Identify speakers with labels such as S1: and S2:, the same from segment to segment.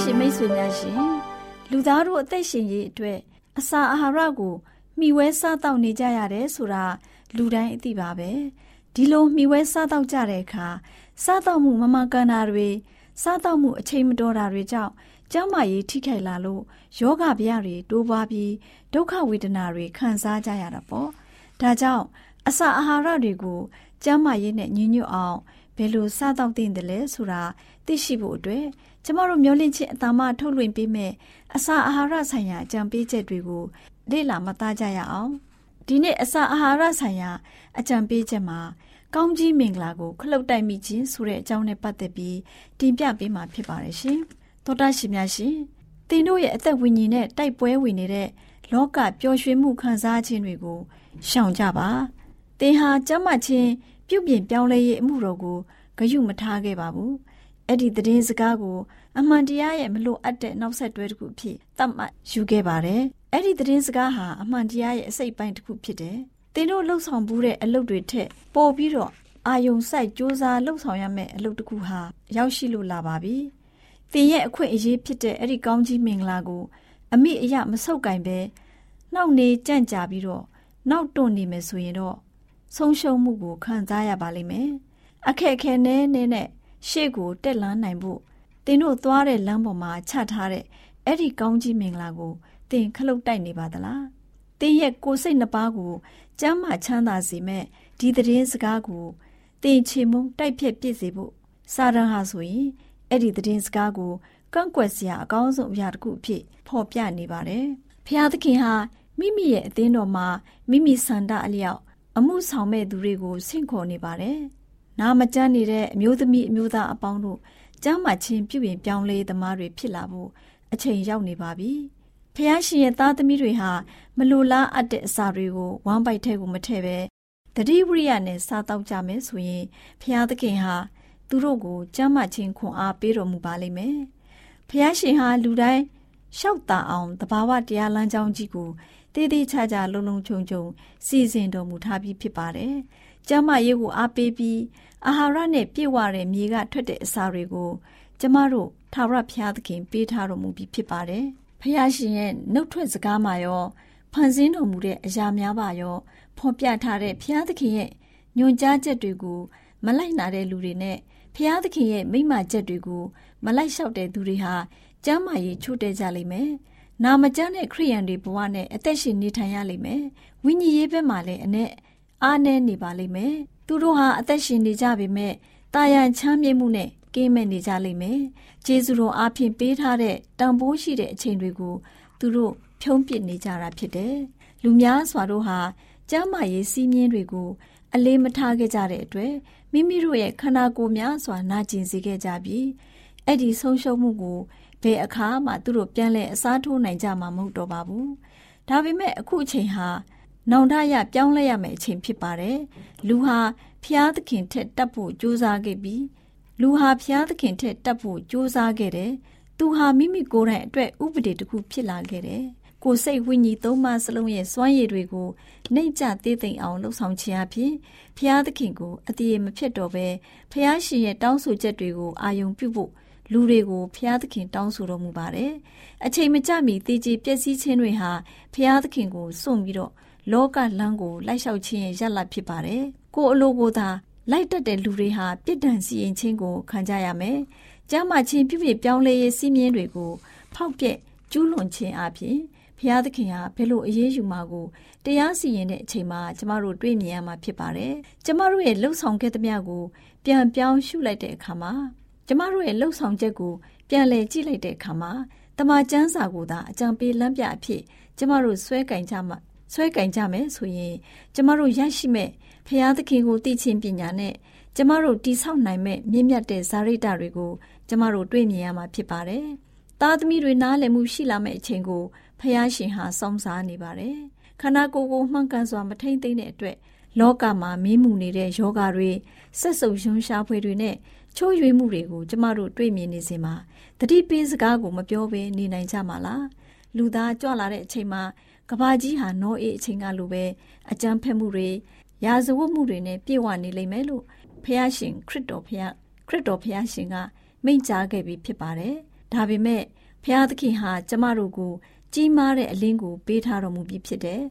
S1: ရှင်မိတ်
S2: ဆွေများရှင်လူသားတို့အသက်ရှင်ရေးအတွက်အစာအာဟာရကိုမျှဝဲစားတောက်နေကြရတယ်ဆိုတာလူတိုင်းအသိပါပဲဒီလိုမျှဝဲစားတောက်ကြတဲ့အခါစားတောက်မှုမမှန်ကန်တာတွေစားတောက်မှုအချိန်မတော်တာတွေကြောင့်ကျန်းမာရေးထိခိုက်လာလို့ယောဂဗျာတွေတိုးပွားပြီးဒုက္ခဝေဒနာတွေခံစားကြရတာပေါ့ဒါကြောင့် အစာအာဟာရတွေကိုကျန်းမာရေးနဲ့ညီညွတ်အောင်ဘယ်လိုစားတောက်သင့်တယ်လဲဆိုတာသိရှိဖို့အတွက်ကျမတို့မျိုးလင့်ချင်းအတမထုတ်လွှင့်ပေးမယ်အစာအာဟာရဆိုင်ရာအကြံပေးချက်တွေကိုလေ့လာမှတ်သားကြရအောင်ဒီနေ့အစာအာဟာရဆိုင်ရာအကြံပေးချက်မှာကောင်းကြီးမင်္ဂလာကိုခလုတ်တိုက်မိခြင်းဆိုတဲ့အကြောင်းနဲ့ပတ်သက်ပြီးတင်ပြပေးမှာဖြစ်ပါတယ်ရှင်သောတာရှင်များရှင်သင်တို့ရဲ့အသက်ဝိညာဉ်နဲ့တိုက်ပွဲဝင်နေတဲ့လောကပျော်ရွှင်မှုခံစားခြင်းတွေကိုရှောင်ကြပါ သင်ဟာကျမ်းမာခြင်းပြုပြင်ပြောင်းလဲရေးအမှုတော်ကိုဂရုမထားခဲ့ပါဘူးအဲ့ဒီသတင်းစကားကိုအမှန်တရားရဲ့မလို့အပ်တဲ့နောက်ဆက်တွဲတစ်ခုဖြစ်သတ်မှတ်ယူခဲ့ပါတယ်အဲ့ဒီသတင်းစကားဟာအမှန်တရားရဲ့အစိတ်ပိုင်းတစ်ခုဖြစ်တယ်သင်တို့လှုပ်ဆောင်မှုတဲ့အလုပ်တွေထက်ပိုပြီးတော့အာယုံစိုက်စ조사လှုပ်ဆောင်ရမယ့်အလုပ်တစ်ခုဟာရောက်ရှိလို့လာပါပြီသင်ရဲ့အခွင့်အရေးဖြစ်တဲ့အဲ့ဒီကောင်းကြီးမင်္ဂလာကိုအမိအယမဆုပ်ကင်ပဲနှောက်နေကြန့်ကြာပြီးတော့နောက်တွန့်နေမယ်ဆိုရင်တော့ ဆုံးရှုံးမှုကိုခံစားရပါလိမ့်မယ်အခက်အခဲနဲ့နဲ့ရှေ့ကိုတက်လန်းနိုင်ဖို့သင်တို့သွားတဲ့လမ်းပေါ်မှာချထားတဲ့အဲ့ဒီကောင်းကြီးမင်္ဂလာကိုသင်ခလုတ်တိုက်နေပါသလားသင်ရဲ့ကိုယ်စိတ်နှပါးကိုကျမ်းမာချမ်းသာစေမဲ့ဒီသတင်းစကားကိုသင်ချေမုံတိုက်ဖြတ်ပြစ်စေဖို့စာရန်ဟာဆိုရင်အဲ့ဒီသတင်းစကားကိုကန့်ကွက်စရာအကောင်းဆုံးအရာတစ်ခုအဖြစ်ဖော်ပြနေပါတယ်ဖျားသခင်ဟာမိမိရဲ့အသင်းတော်မှာမိမိဆန္ဒအလျောက် အမှုဆောင်မဲ့သူတွေကိုဆင့်ခေါ်နေပါတယ်နာမကျန်းနေတဲ့အမျိုးသမီးအမျိုးသားအပေါင်းတို့ကျမ်းမာခြင်းပြုပြင်ပြောင်းလဲသမားတွေဖြစ်လာဖို့အချိန်ရောက်နေပါပြီ။ဖះရှင်ရဲ့သားသမီးတွေဟာမလိုလားအပ်တဲ့အစာတွေကိုဝမ်းပိုက်ထဲကိုမထည့်ပဲတတိဝရိယနဲ့စားတောက်ကြမယ်ဆိုရင်ဖះသခင်ဟာသူတို့ကိုကျမ်းမာခြင်းခွန်အားပေးတော်မူပါလိမ့်မယ်။ဖះရှင်ဟာလူတိုင်းလျှောက်တာအောင်တဘာဝတရားလမ်းကြောင်းကြီးကို တည်တည်ချာချာလုံလုံခြုံခြုံစီစဉ်တော်မူထားပြီးဖြစ်ပါတယ်။ကျမ်းမာရေးကိုအားပေးပြီးအာဟာရနဲ့ပြည့်ဝတဲ့မြေကထွက်တဲ့အစာတွေကိုကျမတို့ထာဝရဘုရားသခင်ပေးထားတော်မူပြီးဖြစ်ပါတယ်။ဘုရားရှင်ရဲ့နှုတ်ထွက်စကားမှာရောဖန်ဆင်းတော်မူတဲ့အရာများပါရောဖော်ပြထားတဲ့ဘုရားသခင်ရဲ့ညွှန်ကြားချက်တွေကိုမလိုက်နာတဲ့လူတွေနဲ့ဘုရားသခင်ရဲ့မိမချက်တွေကိုမလိုက်လျှောက်တဲ့သူတွေဟာကျမ်းမာရေးချို့တဲ့ကြလိမ့်မယ်။ နာမကျမ်းတဲ့ခရိယန်တွေဘဝနဲ့အသက်ရှင်နေထိုင်ရလိမ့်မယ်။ဝိညာဉ်ရေးဘက်မှာလည်းအနဲ့အားနည်းနေပါလိမ့်မယ်။သူတို့ဟာအသက်ရှင်နေကြပေမဲ့တာယာချမ်းမြေ့မှုနဲ့ကင်းမဲ့နေကြလိမ့်မယ်။ဂျေဇုတော်အားဖြင့်ပေးထားတဲ့တန်ဖိုးရှိတဲ့အချိန်တွေကိုသူတို့ဖြုံးပစ်နေကြတာဖြစ်တယ်။လူများစွာတို့ဟာကျမ်းမာရေးစီးမြင်တွေကိုအလေးမထားခဲ့ကြတဲ့အတွက်မိမိတို့ရဲ့ခန္ဓာကိုယ်များစွာနာကျင်စေခဲ့ကြပြီးအဲ့ဒီဆုံးရှုံးမှုကို ဘယ်အခါမှသူတို့ပြန်လဲအစားထိုးနိုင်ကြမှာမဟုတ်တော့ပါဘူး။ဒါပေမဲ့အခုအချိန်ဟာနောင်တရပြောင်းလဲရမယ့်အချိန်ဖြစ်ပါတယ်လူဟာဖျားသခင်ထက်တက်ဖို့ကြိုးစားခဲ့ပြီးလူဟာဖျားသခင်ထက်တက်ဖို့ကြိုးစားခဲ့တယ်သူဟာမိမိကိုယ်တိုင်အတွက်ဥပဒေတစ်ခုဖြစ်လာခဲ့တယ်ကိုယ်စိတ်ဝိညာဉ်သုံးပါးစလုံးရဲ့စွမ်းရည်တွေကိုနှိမ့်ချသေးသိမ်အောင်လှုပ်ဆောင်ခြင်းအဖြစ်ဖျားသခင်ကိုအတိအမဖြစ်တော့ဘဲဖျားရှင်ရဲ့တောင်းဆိုချက်တွေကိုအာယုံပြုဖို့ လူတွေကိုဖျားသခင်တောင်းဆိုတော်မူပါတယ်။အချိန်မကျမီတည်ကြည်ပျက်စီးခြင်းတွေဟာဖျားသခင်ကိုစွန့်ပြီးတော့လောကလမ်းကိုလိုက်လျှောက်ခြင်းရဲ့ရလဒ်ဖြစ်ပါတယ်။ကိုယ်အလိုကိုသာလိုက်တက်တဲ့လူတွေဟာပြစ်ဒဏ်စီရင်ခြင်းကိုခံကြရမယ်။ကျမ်းမာခြင်းပြုပြင်ပြောင်းလဲရေးစီးမြင်တွေကိုဖောက်ပြက်ကျူးလွန်ခြင်းအပြင်ဖျားသခင်ဟာဘယ်လိုအရေးယူမှာကိုတရားစီရင်တဲ့အချိန်မှာကျမတို့တွေ့မြင်ရမှာဖြစ်ပါတယ်။ကျမတို့ရဲ့လှုပ်ဆောင်ခဲ့သမျှကိုပြန်ပြောင်းရှုလိုက်တဲ့အခါမှာ ကျမတို့ရဲ့လှုပ်ဆောင်ချက်ကိုပြန်လည်ကြည့်လိုက်တဲ့အခါမှာတမန်ကျမ်းစာကိုသာအကြံပေးလမ်းပြအဖြစ်ကျမတို့ဆွဲကင်ကြမှာဆွဲကင်ကြမယ်ဆိုရင်ကျမတို့ရရှိမဲ့ဖျားသခင်ကိုသိချင်းပညာနဲ့ကျမတို့တိဆောက်နိုင်မဲ့မြင့်မြတ်တဲ့ဇာရိတတွေကိုကျမတို့တွေ့မြင်ရမှာဖြစ်ပါတယ်။သားသမီးတွေနားလည်မှုရှိလာမဲ့အချိန်ကိုဖျားရှင်ဟာစောင့်စားနေပါတယ်။ခန္ဓာကိုယ်ကိုမှန်ကန်စွာမထိမ့်သိမ့်တဲ့အတွက်လောကမှာမင်းမှုနေတဲ့ယောဂါတွေဆက်စုပ်ယွန်းရှားဖွေတွေနဲ့ ချိုးရွေးမှုတွေကိုကျမတို့တွေ့မြင်နေစဉ်မှာတတိပေးစကားကိုမပြောဘဲနေနိုင်ကြမှာလားလူသားကြွလာတဲ့အချိန်မှာကဘာကြီးဟာနောအေးအချိန်ကလိုပဲအကြမ်းဖက်မှုတွေရာဇဝတ်မှုတွေနဲ့ပြည့်ဝနေလိမ့်မယ်လို့ဖះရှင်ခရစ်တော်ဖះခရစ်တော်ဖះရှင်ကမိန့်ကြားခဲ့ပြီးဖြစ်ပါတယ်ဒါပေမဲ့ဖះသခင်ဟာကျမတို့ကိုကြီးမားတဲ့အလင်းကိုပေးထားတော်မူပြီးဖြစ်တယ်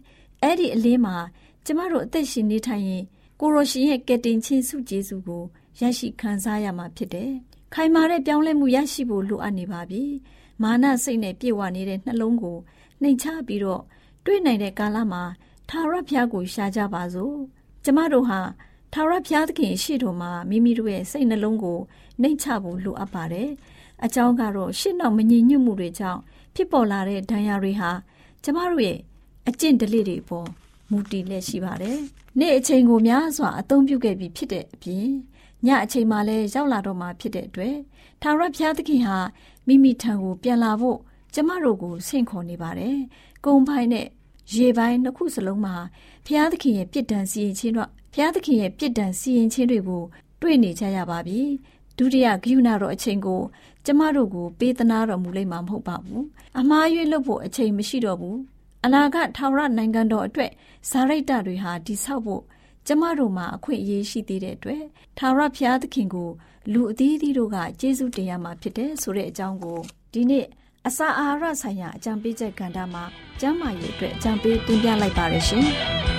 S2: အဲ့ဒီအလင်းမှာကျမတို့အသက်ရှင်နေထိုင်ရင်ကိုရိုရှင်ရဲ့ကယ်တင်ခြင်းစုကျေးဇူးကို ရရှိခံစားရမှာဖြစ်တယ်။ခိုင်မာတဲ့ပြောင်းလဲမှုရရှိဖို့လိုအပ်နေပါပြီ။မာနစိတ်နဲ့ပြည့်ဝနေတဲ့နှလုံးကိုနှိမ်ချပြီးတော့တွေ့နိုင်တဲ့ကာလမှာထာဝရဘုရားကိုရှာကြပါစို့။ကျမတို့ဟာထာဝရဘုရားသခင်ရှေ့တော်မှာမိမိတို့ရဲ့စိတ်နှလုံးကိုနှိမ်ချဖို့လိုအပ်ပါတယ်။အကြောင်းကတော့ရှစ်နောက်မငြိမ်ညွတ်မှုတွေကြောင့်ဖြစ်ပေါ်လာတဲ့ဒဏ်ရာတွေဟာကျမတို့ရဲ့အကျင့်ဓလေ့တွေပေါ်မူတည်လက်ရှိပါတယ်။နေ့အချိန်ကိုများစွာအသုံးပြုခဲ့ပြီးဖြစ်တဲ့အပြင် ညအချိန်မှလည်းရောက်လာတော့မှဖြစ်တဲ့အတွက်ထာဝရဘုရားသခင်ဟာမိမိထံကိုပြန်လာဖို့ကျမတို့ကိုဆင့်ခေါ်နေပါတယ်။ကုံပိုင်းနဲ့ရေပိုင်းနှစ်ခုစလုံးမှာဘုရားသခင်ရဲ့ပြစ်ဒဏ်စီရင်ခြင်းတော့ဘုရားသခင်ရဲ့ပြစ်ဒဏ်စီရင်ခြင်းတွေကိုတွေ့နေကြရပါပြီ။ဒုတိယဂိယူနာတော်အချိန်ကိုကျမတို့ကိုပေးသနာတော်မူလိမ့်မှာမဟုတ်ပါဘူး။အမှားရွေးလုပ်ဖို့အချိန်မရှိတော့ဘူး။အနာဂတ်ထာဝရနိုင်ငံတော်အတွက်ဇာရိတတွေဟာတိဆောက်ဖို့ ကျမတို့မှာအခွင့်အရေးရှိသေးတဲ့အတွက်ထာဝရဘုရားသခင်ကို လူအသီးသီးတို့ကကျေးဇူးတင်ရမှာဖြစ်တယ်ဆိုတဲ့အကြောင်းကိုဒီနေ့အစာအာဟာရဆိုင်ရာအကြံပေးချက်ကဏ္ဍမှာကျမ်းမာရေးအတွက်အကြံပေးတင်ပြလိုက်ပါရ
S3: ရှင်။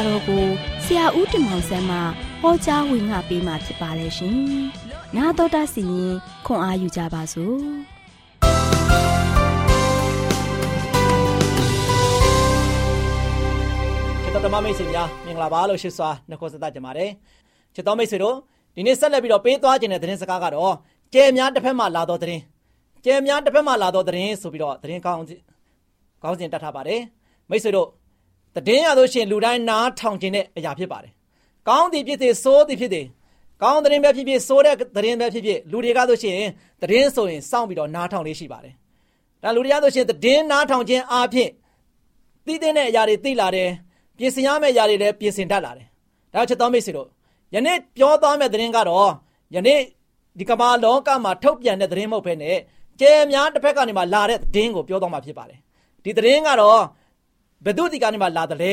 S3: တရားဒေသနာတော်ကိုဆရာဦးတင်မောင်ဆန်းမှဟောကြားဝင်ငါပေးมาဖြစ်ပါတယ်ရှင်။နာတော်တာစီရင်ခွန်အာယူကြပါစို့။
S4: ချစ်တော်ဓမ္မမိတ်ဆွေများမင်္ဂလာပါလို့ရှိစွာနှုတ်ဆက်ကြပါတယ်။ချစ်တော်မိတ်ဆွေတို့ဒီနေ့ဆက်လက်ပြီးတော့ပေးသွားခြင်းတဲ့သတင်းစကားကတော့ကျဲများတစ်ဖက်မှလာတော့သတင်းကျဲများတစ်ဖက်မှလာတော့သတင်းဆိုပြီးတော့သတင်းကောင်းကောင်းစဉ်တတ်ထားပါတယ်မိတ်ဆွေတို့ တည်င်းရလို့ရှိရင်လူတိုင်းနားထောင်ခြင်းတဲ့အရာဖြစ်ပါတယ်ကောင်းသည်ဖြစ်စေဆိုးသည်ဖြစ်စေကောင်းသတင်းပဲဖြစ်ဖြစ်ဆိုးတဲ့သတင်းပဲဖြစ်ဖြစ်လူတွေကဆိုရှင်သတင်းဆိုရင်စောင့်ပြီးတော့နားထောင်လေးရှိပါတယ်ဒါလူတွေကဆိုရှင်သတင်းနားထောင်ခြင်းအပြင်သိတဲ့အရာတွေသိလာတယ်ပြင်ဆင်ရမယ့်အရာတွေလည်းပြင်ဆင်တတ်လာတယ်ဒါချက်တော်မိတ်ဆွေတို့ယနေ့ပြောသွားမယ့်သတင်းကတော့ယနေ့ဒီကမ္ဘာလောကမှာထုတ်ပြန်တဲ့သတင်းမဟုတ်ဘဲနဲ့ကျဲများတစ်ဖက်ကနေမှလာတဲ့သတင်းကိုပြောသွားမှာဖြစ်ပါတယ်ဒီသတင်းကတော့ ဘယ်သူဒီကနေမှလာတယ်လဲ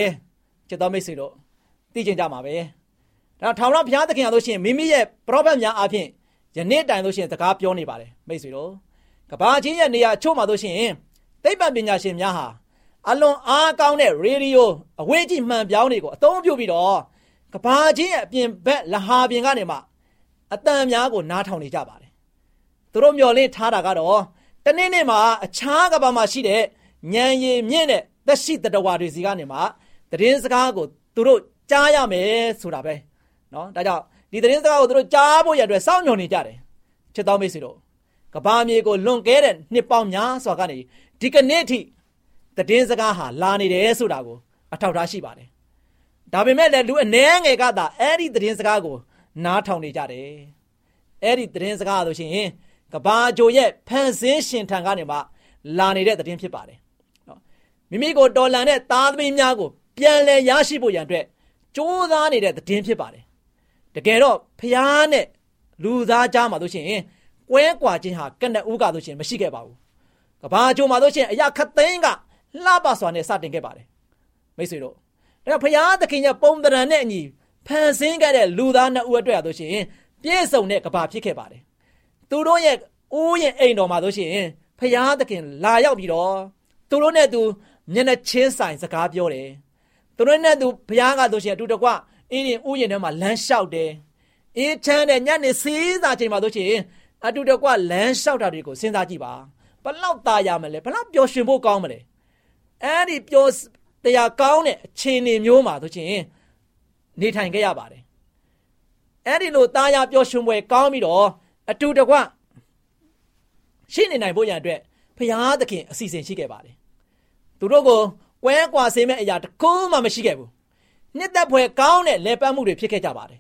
S4: ချစ်တော်မိတ်ဆွေတို့သိကျင်ကြမှာပဲဒါထောင်တော့ဘုရားသခင်ရလို့ရှိရင်မိမိရဲ့ပရောဖက်များအပြင်ယနေ့တိုင်လို့ရှိရင်စကားပြောနေပါတယ်မိတ်ဆွေတို့ကဘာချင်းရဲ့နေရာချို့မှာလို့ရှိရင်သိပ္ပံပညာရှင်များဟာအလွန်အားကောင်းတဲ့ရေဒီယိုအဝေးကြီးမှန်ပြောင်းတွေကိုအသုံးပြုပြီးတော့ကဘာချင်းရဲ့အပြင်ဘက်လဟာပြင်ကနေမှအတန်များကိုနားထောင်နေကြပါတယ်သူတို့မျော်လင့်ထားတာကတော့တနေ့နေ့မှာအခြားကဘာမှာရှိတဲ့ဉာဏ်ရည်မြင့်တဲ့ သက်ရှိတတဝါတွေစီကနေမှသတင်းစကားကိုသူတို့ကြားရမယ်ဆိုတာပဲเนาะဒါကြောင့်ဒီသတင်းစကားကိုသူတို့ကြားဖို့ရတဲ့စောင့်ညွန်နေကြတယ်ချစ်တော်မိတ်ဆွေတို့ကဘာမြေကိုလွန်ကဲတဲ့နှစ်ပေါင်းများစွာကနေဒီကနေ့ထိသတင်းစကားဟာလာနေတယ်ဆိုတာကိုအထောက်ထားရှိပါတယ်ဒါပေမဲ့လည်းလူအနှဲငယ်ကသာအဲ့ဒီသတင်းစကားကိုနားထောင်နေကြတယ်အဲ့ဒီသတင်းစကားဆိုရှင်ကဘာဂျိုရဲ့ဖန်ဆင်းရှင်ထံကနေမှလာနေတဲ့သတင်းဖြစ်ပါတယ် မိမိကိုတော်လန်တဲ့သားသမီးများကိုပြန်လည်ရရှိဖို့ရန်အတွက်ကြိုးစားနေတဲ့သတင်းဖြစ်ပါတယ်တကယ်တော့ဖျားနဲ့လူသားကြားမှာတို့ရှင်ကွဲကွာခြင်းဟာကနဦးကတို့ရှင်မရှိခဲ့ပါဘူးကဘာကြိုမှာတို့ရှင်အရာခတ်သိန်းကလှပစွာနဲ့စတင်ခဲ့ပါတယ်မိတ်ဆွေတို့ဒါဖျားသခင်ရဲ့ပုံတရံနဲ့အညီဖန်ဆင်းခဲ့တဲ့လူသားနှစ်ဦးအတွက်တို့ရှင်ပြည့်စုံတဲ့ကဘာဖြစ်ခဲ့ပါတယ်သူတို့ရဲ့ဦးရင်အိမ်တော်မှာတို့ရှင်ဖျားသခင်လာရောက်ပြီးတော့သူတို့နဲ့သူ မျက်နှာချင်းဆိုင်စကားပြောတယ်သူတို့နဲ့သူဘုရားကဆိုရှင်အတူတကွအင်းရင်ဥယျာဉ်ထဲမှာလမ်းလျှောက်တယ်အေးချမ်းတဲ့ညနေစေးစာချိန်မှာဆိုရှင်အတူတကွလမ်းလျှောက်တာတွေကိုစဉ်းစားကြည့်ပါဘလောက်ตาရမလဲဘလောက်ပျော်ရွှင်ဖို့ကောင်းမလဲအဲ့ဒီပျော်တရားကောင်းတဲ့အခြေအနေမျိုးမှာဆိုရှင်နေထိုင်ခဲ့ရပါတယ်အဲ့ဒီလိုตาရပျော်ရွှင်ပွဲကောင်းပြီးတော့အတူတကွရှိနေနိုင်ဖို့ရန်အတွက်ဘုရားသခင်အစီအစဉ်ရှိခဲ့ပါတယ် သူတို့ကိုကွဲကွာစေမဲ့အရာတစ်ခုမှမရှိခဲ့ဘူးနှစ်သက်ဖွယ်ကောင်းတဲ့လေပတ်မှုတွေဖြစ်ခဲ့ကြပါတယ်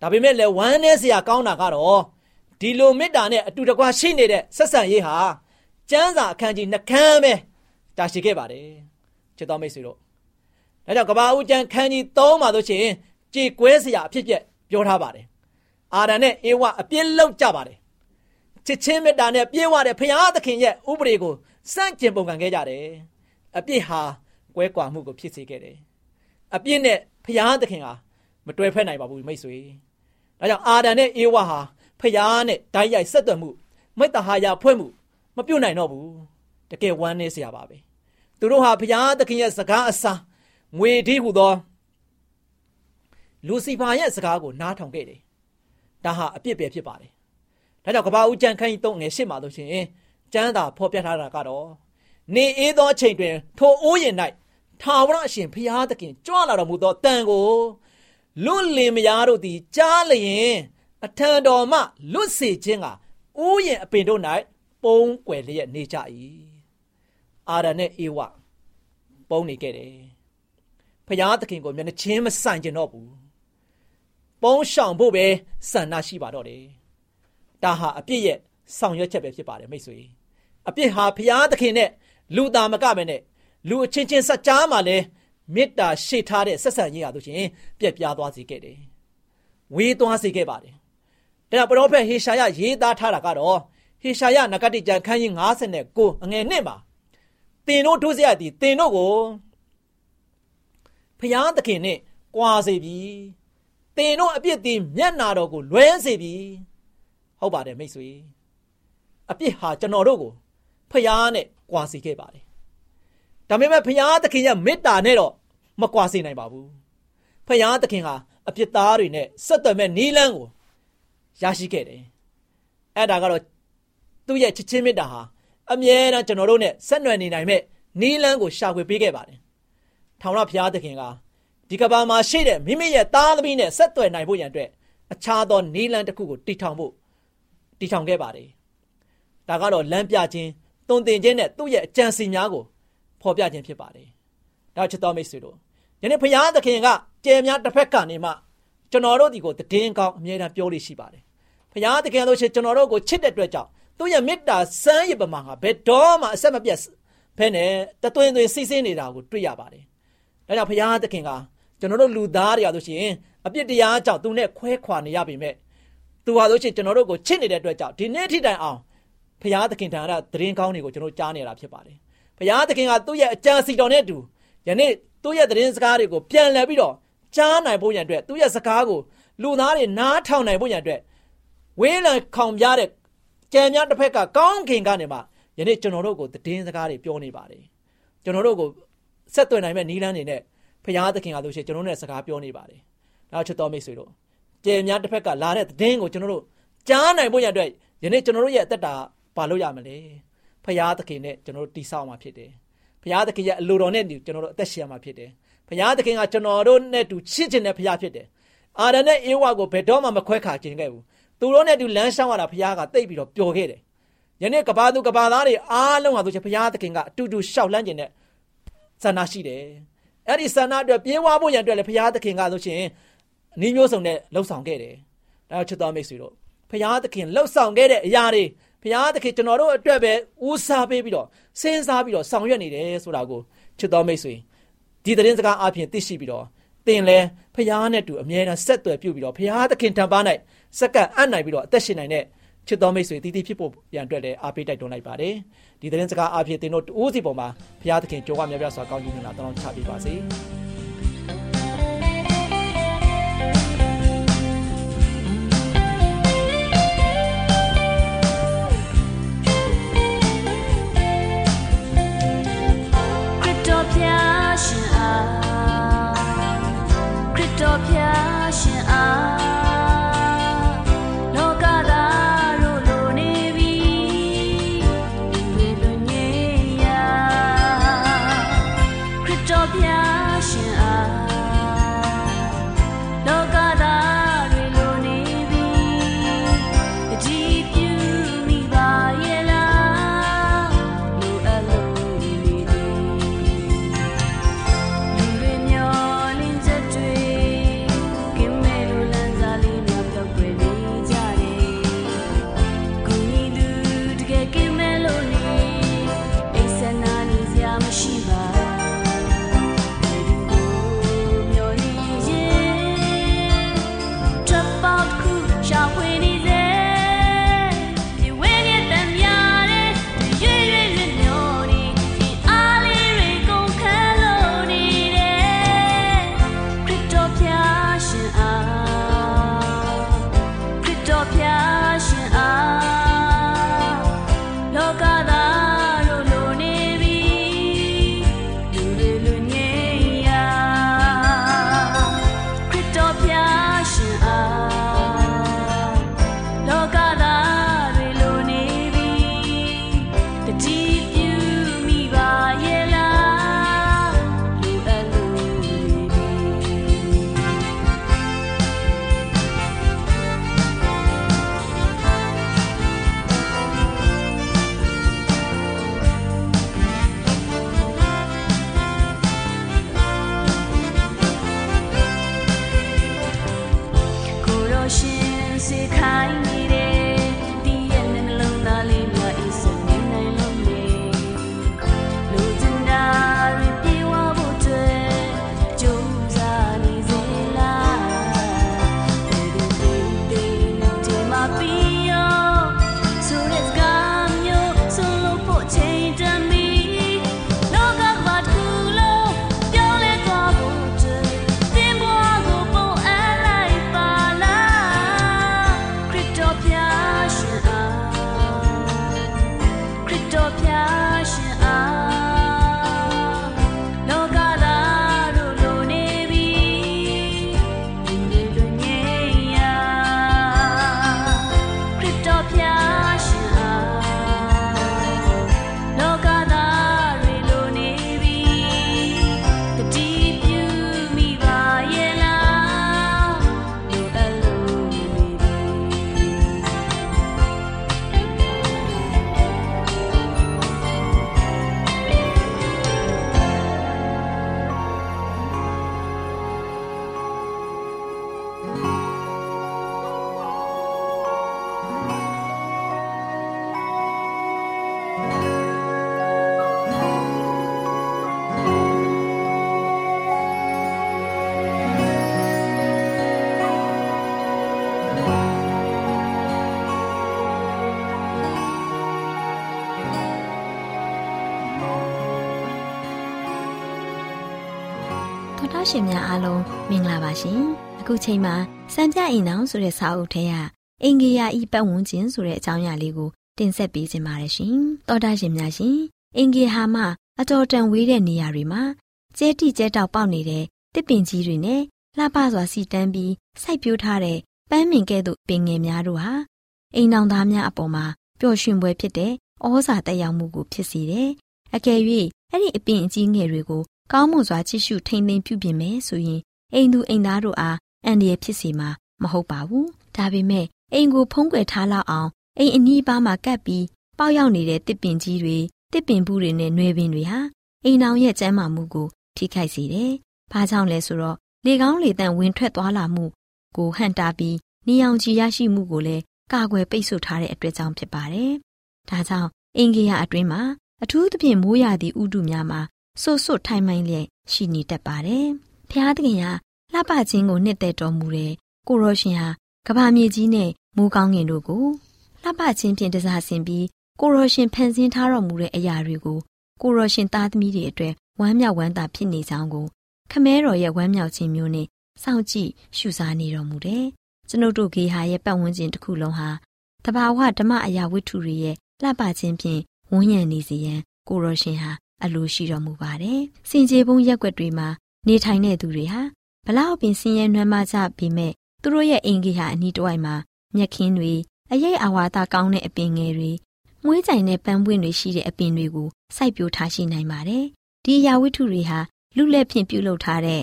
S4: ဒါပေမဲ့လည်းဝမ်းနည်းစရာကောင်းတာကတော့ဒီလိုမေတ္တာနဲ့အတူတကွရှိနေတဲ့ဆက်ဆံရေးဟာကျမ်းစာအခန်းကြီးနှခမ်းပဲတာရှိခဲ့ပါတယ်ချစ်တော်မိတ်ဆွေတို့ဒါကြောင့်ကဘာဦးကျမ်းခန်းကြီး3မှာဆိုရှင်ကြေကွဲစရာအဖြစ်ပြက်ပြောထားပါတယ်အာဒံနဲ့အေဝအပြစ်လောက်ကြပါတယ်ချစ်ချင်းမေတ္တာနဲ့ပြေဝတဲ့ဖခင်သခင်ရဲ့ဥပဒေကိုစန့်ကျင်ပုံကံခဲ့ကြတယ် အပြစ်ဟာကွဲကွာမှုကိုဖြစ်စေခဲ့တယ်အပြစ်နဲ့ဖျားသခင်ဟာမတွဲဖက်နိုင်ပါဘူးမိတ်ဆွေဒါကြောင့်အာဒံနဲ့အေဝါဟာဖျားနဲ့ဓာတ်ရိုက်ဆက်သွယ်မှုမိတ္တဟာယဖွဲ့မှုမပြုတ်နိုင်တော့ဘူးတကယ်ဝမ်းနည်းစရာပါပဲသူတို့ဟာဖျားသခင်ရဲ့စကားအစာငွေဒီဟုသောလူစီဖာရဲ့စကားကိုနားထောင်ခဲ့တယ်ဒါဟာအပြစ်ပဲဖြစ်ပါတယ်ဒါကြောင့်ကဘာဦးကျန်ခန်းကြီး၃ငယ်ရှစ်မှာလို့ရှိရင်ကျမ်းသာဖော်ပြထားတာကတော့ နေအေးသောအချိန်တွင် ထိုအိုးရင်၌ထာဝရအရှင်ဖျားသခင်ကြွလာတော်မူသောတန်ကိုလွတ်လင်မယားတို့သည်ကြားလျင်အထံတော်မှလွတ်စေခြင်းကဥယျင်အပင်တို့၌ပုံကွယ်လျက်နေကြ၏အာရနဲ့အေဝပုံနေခဲ့တယ်ဖျားသခင်ကိုမျက်နှာချင်းမဆိုင်ကျင်တော့ဘူးပုံရှောင်ဖို့ပဲဆန္ဒရှိပါတော့တယ်ဒါဟာအပြစ်ရဲ့ဆောင်ရွက်ချက်ပဲဖြစ်ပါတယ်မိတ်ဆွေအပြစ်ဟာဖျားသခင်နဲ့ လူသားမကပဲနဲ့လူအချင်းချင်းစัจ जा မှာလဲမေတ္တာရှိထားတဲ့ဆက်ဆံရေးဟာဆိုရှင်ပြက်ပြားသွားစေခဲ့တယ်။ဝေးသွားစေခဲ့ပါတယ်။ဒါပရောဖက်ဟေရှာယရေးသားထားတာကတော့ဟေရှာယနဂတိကျမ်းခန်းကြီး59အငယ်1မှာတင်တို့ထိုးစရာဒီတင်တို့ကိုဖျားသခင်နဲ့ကြွာစေပြီ။တင်တို့အပြစ်သည်မျက်နာတော်ကိုလွဲစေပြီ။ဟုတ်ပါတယ်မိတ်ဆွေ။အပြစ်ဟာကျွန်တော်တို့ကို ဖျားနဲ့ကြွာစေခဲ့ပါတယ်ဒါပေမဲ့ဖရာသခင်ရဲ့မေတ္တာနဲ့တော့မကွာစေနိုင်ပါဘူးဖရာသခင်ဟာအပြစ်သားတွေနဲ့ဆက်သွယ်မဲ့နီးလန်းကိုရရှိခဲ့တယ်အဲ့ဒါကတော့သူ့ရဲ့ချစ်ချင်းမေတ္တာဟာအမြဲတမ်းကျွန်တော်တို့နဲ့ဆက်နွယ်နေနိုင်မဲ့နီးလန်းကိုရှာဖွေပေးခဲ့ပါတယ်ထောင်ရဖရာသခင်ကဒီကဘာမှာရှိတဲ့မိမိရဲ့သားသမီးနဲ့ဆက်သွယ်နိုင်ဖို့ရန်အတွက်အခြားသောနီးလန်းတစ်ခုကိုတည်ထောင်ဖို့တည်ထောင်ခဲ့ပါတယ်ဒါကတော့လမ်းပြခြင်း တုံတင်ခြင်းနဲ့သူ့ရဲ့အကြံစီများကိုဖော်ပြခြင်းဖြစ်ပါတယ်ဒါချစ်တော်မိတ်ဆွေတို့ယနေ့ဖရာသခင်ကကြယ်များတစ်ဖက်ကနေမှကျွန်တော်တို့ဒီကိုတည်င်းကောင်းအမြဲတမ်းပြောလို့ရှိပါတယ်ဖရာသခင်တို့ရှိကျွန်တော်တို့ကိုချစ်တဲ့အတွက်ကြောင့်သူ့ရဲ့မေတ္တာစမ်းရပမာကဘယ်တော့မှအဆက်မပြတ်ဖဲနဲ့တသွင်းသွင်းစီးဆင်းနေတာကိုတွေ့ရပါတယ်ဒါကြောင့်ဖရာသခင်ကကျွန်တော်တို့လူသားတွေရလို့ရှိရင်အပြစ်တရားကြောင့်သူနဲ့ခွဲခွာနေရပေမဲ့သူဟာလို့ရှိရင်ကျွန်တော်တို့ကိုချစ်နေတဲ့အတွက်ကြောင့်ဒီနေ့ထိတိုင်အောင် ဖရာသခင်ထံကသတင်းကောင်းတွေကိုကျွန်တော်ကြားနေတာဖြစ်ပါတယ်ဘုရားသခင်ကသူ့ရဲ့အကြံစီတော်နဲ့အတူယနေ့သူ့ရဲ့သတင်းစကားတွေကိုပြန်လည်ပြီးတော့ကြားနိုင်ဖို့ရန်အတွက်သူ့ရဲ့စကားကိုလူသားတွေနားထောင်နိုင်ဖို့ရန်အတွက်ဝေးလံခေါင်ပြတဲ့ကြံများတစ်ဖက်ကကောင်းခင်ကနေမှယနေ့ကျွန်တော်တို့ကိုသတင်းစကားတွေပြောနေပါတယ်ကျွန်တော်တို့ကိုဆက်သွယ်နိုင်မဲ့နီးလန်းနေနဲ့ဘုရားသခင်ကလို့ရှိရင်ကျွန်တော်တို့နဲ့စကားပြောနေပါတယ်နောက်ချစ်တော်မိတ်ဆွေတို့ကြံများတစ်ဖက်ကလာတဲ့သတင်းကိုကျွန်တော်တို့ကြားနိုင်ဖို့ရန်အတွက်ယနေ့ကျွန်တော်တို့ရဲ့အသက်တာ ပါလို့ရမလဲဖရာသခင်နဲ့ကျွန်တော်တို့တိဆောက်မှာဖြစ်တယ်ဖရာသခင်ရဲ့အလိုတော်နဲ့ကျွန်တော်တို့အသက်ရှင်မှာဖြစ်တယ်ဖရာသခင်ကကျွန်တော်တို့နဲ့တူချစ်ခြင်းနဲ့ဖရာဖြစ်တယ်အာရနဲ့အေဝါကိုဘယ်တော့မှမခွဲခါခြင်းခဲ့ဘူးသူတို့နဲ့တူလမ်းရှောင်းရတာဖရာကတိတ်ပြီးတော့ပျော်ခဲ့တယ်ယနေ့ကဘာသူကဘာသားတွေအားလုံးဟာဆိုချင်ဖရာသခင်ကအတူတူရှောက်လန်းခြင်းနဲ့ဆန္ဒရှိတယ်အဲ့ဒီဆန္ဒအတွက်ပြေးဝါဖို့ရန်အတွက်လည်းဖရာသခင်ကဆိုရှင်နီးမျိုးစုံနဲ့လှုပ်ဆောင်ခဲ့တယ်ဒါချစ်တော်မိတ်ဆွေတို့ဖရာသခင်လှုပ်ဆောင်ခဲ့တဲ့အရာတွေ ဘုရားသခင်ကျွန်တော်တို့အတွက်ပဲဦးစားပေးပြီးတော့စဉ်းစားပြီးတော့ဆောင်ရွက်နေတယ်ဆိုတာကိုချစ်တော်မိတ်ဆွေဒီသတင်းစကားအပြင်သိရှိပြီးတော့သင်လဲဘုရားနဲ့တူအမြဲတမ်းဆက်သွယ်ပြုပြီးတော့ဘုရားသခင်ထံပါ၌စက္ကန့်အံ့နိုင်ပြီးတော့အသက်ရှင်နိုင်တဲ့ချစ်တော်မိတ်ဆွေတည်တည်ဖြစ်ဖို့ရန်အတွက်လည်းအားပေးတိုက်တွန်းလိုက်ပါတယ်ဒီသတင်းစကားအပြင်သင်တို့ဦးစီပေါ်မှာဘုရားသခင်ကြိုးဝါများများစွာကောင်းကြီးနေတာတောင်းချပေးပါစေ။
S3: ရှင်များအားလုံးမင်္ဂလာပါရှင်အခုချိန်မှာစံပြအိမ်အောင်ဆိုတဲ့စာအုပ်ထဲကအင်ဂေယာဤပတ်ဝန်းကျင်ဆိုတဲ့အကြောင်းအရာလေးကိုတင်ဆက်ပေးခြင်းပါတယ်ရှင်တောတာရှင်များရှင်အင်ဂေဟာမှအတော်တန်ဝေးတဲ့နေရာတွေမှာကျဲတိကျဲတောက်ပေါက်နေတဲ့တစ်ပင်ကြီးတွေနဲ့လှပစွာစီတန်းပြီးစိုက်ပျိုးထားတဲ့ပန်းမင်ကဲ့သို့ပင်ငယ်များတို့ဟာအိမ်အောင်သားများအပေါ်မှာပျော်ရွှင်ပွဲဖြစ်တဲ့ဩဇာတက်ရောက်မှုကိုဖြစ်စေတယ်။အကယ်၍အဲ့ဒီအပင်အကြီးငယ်တွေကို ကောင်းမွန်စွာကြည့်ရှုထိန်းသိမ်းပြုပြင်မယ်ဆိုရင်အိမ်သူအိမ်သားတို့အားအန္တရာယ်ဖြစ်စေမှာမဟုတ်ပါဘူး။ဒါပေမဲ့အိမ်ကိုဖုံးကွယ်ထားလောက်အောင်အိမ်အနီးပါးမှာကပ်ပြီးပေါက်ရောက်နေတဲ့တစ်ပင်ကြီးတွေတစ်ပင်ဘူးတွေနဲ့နွယ်ပင်တွေဟာအိမ်အောင်ရဲ့ကျန်းမာမှုကိုထိခိုက်စေတယ်။ဘာကြောင့်လဲဆိုတော့လေကောင်းလေတန့်ဝင်ထွက်သွားလာမှုကိုဟန်တာပြီးနေအောင်ကြည်ရရှိမှုကိုလည်းကာကွယ်ပိတ်ဆို့ထားတဲ့အတွက်ကြောင့်ဖြစ်ပါတယ်။ဒါကြောင့်အင်ဂေယအတွင်းမှာအထူးသဖြင့်မိုးရာသီဥတုများမှာ ဆွတ်ဆွတ်ထိုင်မိုင်းလျက်ရှိနေတတ်ပါတယ်။ဖျားသခင်ဟာလှပခြင်းကိုနှစ်သက်တော်မူတဲ့ကိုရောရှင်ဟာကဘာမြေကြီးနဲ့မိုးကောင်းငင်တို့ကိုလှပခြင်းဖြင့်တစားဆင်ပြီးကိုရောရှင်ဖန်ဆင်းထားတော်မူတဲ့အရာတွေကိုကိုရောရှင်သားသမီးတွေအတွက်ဝမ်းမြောက်ဝမ်းသာဖြစ်နေကြောင်းကိုခမဲတော်ရဲ့ဝမ်းမြောက်ခြင်းမျိုးနဲ့စောင့်ကြည့်ရှုစားနေတော်မူတယ်။ကျွန်ုပ်တို့ဂေဟာရဲ့ပတ်ဝန်းကျင်တစ်ခုလုံးဟာတဘာဝဓမ္မအရာဝတ္ထုတွေရဲ့လှပခြင်းဖြင့်ဝန်းရံနေစေရန်ကိုရောရှင်ဟာ အလိုရှိတော်မူပါတယ်။စင်ကြေပုံရက်ွက်တွေမှာနေထိုင်တဲ့သူတွေဟာဘလောက်ပင်ဆင်းရဲနွမ်းမကြပေမဲ့သူတို့ရဲ့အိမ်ကြီးဟာအနီးတစ်ဝိုက်မှာမြက်ခင်းတွေအရေးအဝါဒကောင်းတဲ့အပင်ငယ်တွေမွေးကြိုင်တဲ့ပန်းပွင့်တွေရှိတဲ့အပင်တွေကိုစိုက်ပျိုးထားရှိနိုင်ပါတယ်။ဒီအရာဝတ္ထုတွေဟာလူလက်ဖြင့်ပြုလုပ်ထားတဲ့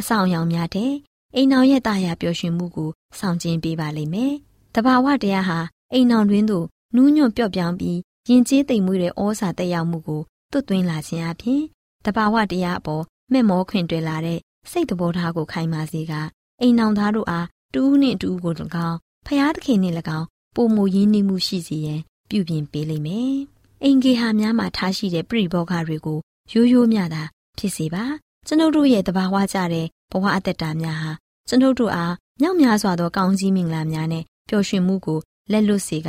S3: အဆောင်အယောင်များတဲ့အိမ်အောင်ရဲ့တာယာပျော်ရွှင်မှုကိုဆောင်ကျဉ်ပေးပါလိမ့်မယ်။တဘာဝတရားဟာအိမ်အောင်တွင်သို့နူးညွန့်ပျော့ပြောင်းပြီးရင်ကျေးသိမ်မွေးတဲ့ဩဇာတက်ရောက်မှုကို သွတ်သွင်းလာခြင်းအပြင်တဘာဝတရားအပေါ်မဲ့မောခွင်တွေ့လာတဲ့စိတ်တဘောထားကိုခိုင်မာစေကအိမ်အောင်သားတို့အားတူးနှင့်တူးကို၎င်းဖျားသခင်နှင့်၎င်းပုံမူရင်းနှီးမှုရှိစေရန်ပြုပြင်ပေးလိမ့်မယ်။အိမ်ကေဟာများမှာထားရှိတဲ့ပြိဘောဂတွေကိုရိုးရိုးမြတာဖြစ်စေပါကျွန်ုပ်တို့ရဲ့တဘာဝကြတဲ့ဘဝအသက်တာများဟာကျွန်ုပ်တို့အားမြောက်များစွာသောကောင်းကြီးမင်္ဂလာများနဲ့ပျော်ရွှင်မှုကိုလက်လွတ်စေက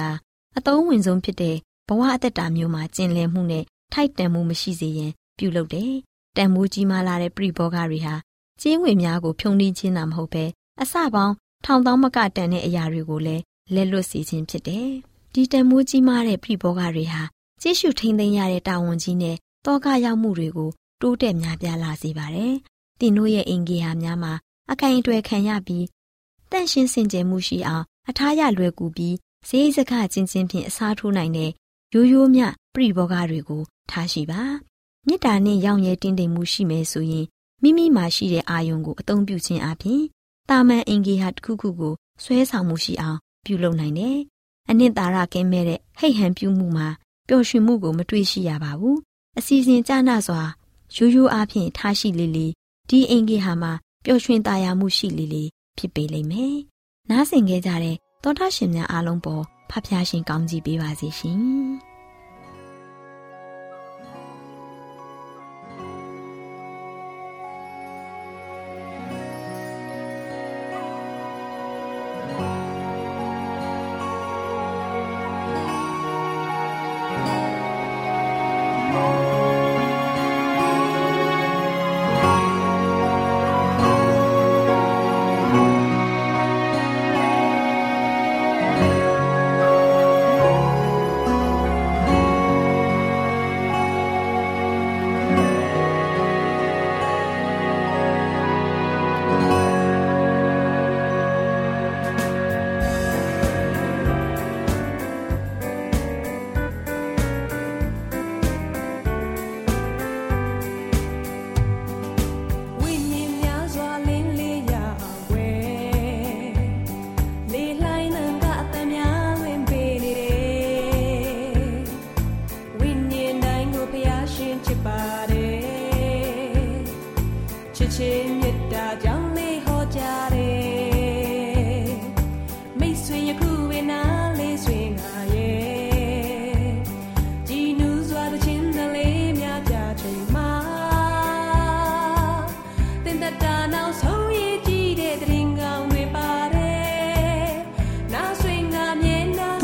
S3: အတုံးဝင်ဆုံးဖြစ်တဲ့ဘဝအသက်တာမျိုးမှာကျင်လည်မှုနဲ့ ထိုက်တန်မှုမရှိစေရန်ပြုလုပ်တယ်။တန်မိုးကြီးမားလာတဲ့ပြိဘောဂတွေဟာကျင်းငွေများကိုဖြုံးနှင်းခြင်းတာမဟုတ်ပဲအစပေါင်းထောင်သောမကတန်တဲ့အရာတွေကိုလည်းလက်လွတ်စေခြင်းဖြစ်တယ်။ဒီတန်မိုးကြီးမားတဲ့ပြိဘောဂတွေဟာကြည့်ရှုထိန်းသိမ်းရတဲ့တာဝန်ကြီးနဲ့တောကရောက်မှုတွေကိုတိုးတက်များပြားလာစေပါတယ်။တင်တို့ရဲ့အင်ဂေဟာများမှာအခိုင်အတွယ်ခံရပြီးတန့်ရှင်းစင်ကြယ်မှုရှိအောင်အထားရလွယ်ကူပြီးဈေးစခချင်းချင်းဖြင့်အစားထိုးနိုင်တဲ့ရိုးရိုးမြပြိဘောဂတွေကို ထားရှိပါမေတ္တာနဲ့ရောင်ရဲတင်းတိမ်မှုရှိမယ်ဆိုရင်မိမိမှာရှိတဲ့အာယုံကိုအသုံးပြုခြင်းအပြင်တာမန်အင်ဂေဟာတစ်ခုခုကိုဆွဲဆောင်မှုရှိအောင်ပြုလုပ်နိုင်တယ်။အနှစ်သာရကင်းမဲ့တဲ့ဟိတ်ဟန်ပြုမှုမှာပျော်ရွှင်မှုကိုမတွေ့ရှိရပါဘူး။အစီအစဉ်ကြနာစွာရိုးရိုးအားဖြင့်ထားရှိလေလေဒီအင်ဂေဟာမှာပျော်ရွှင်သာယာမှုရှိလေလေဖြစ်ပေလိမ့်မယ်။နားဆင်ခဲ့ကြတဲ့သောတာရှင်များအားလုံးပေါ်ဖဖျားရှင်ကောင်းကြီးပေးပါစေရှင်။။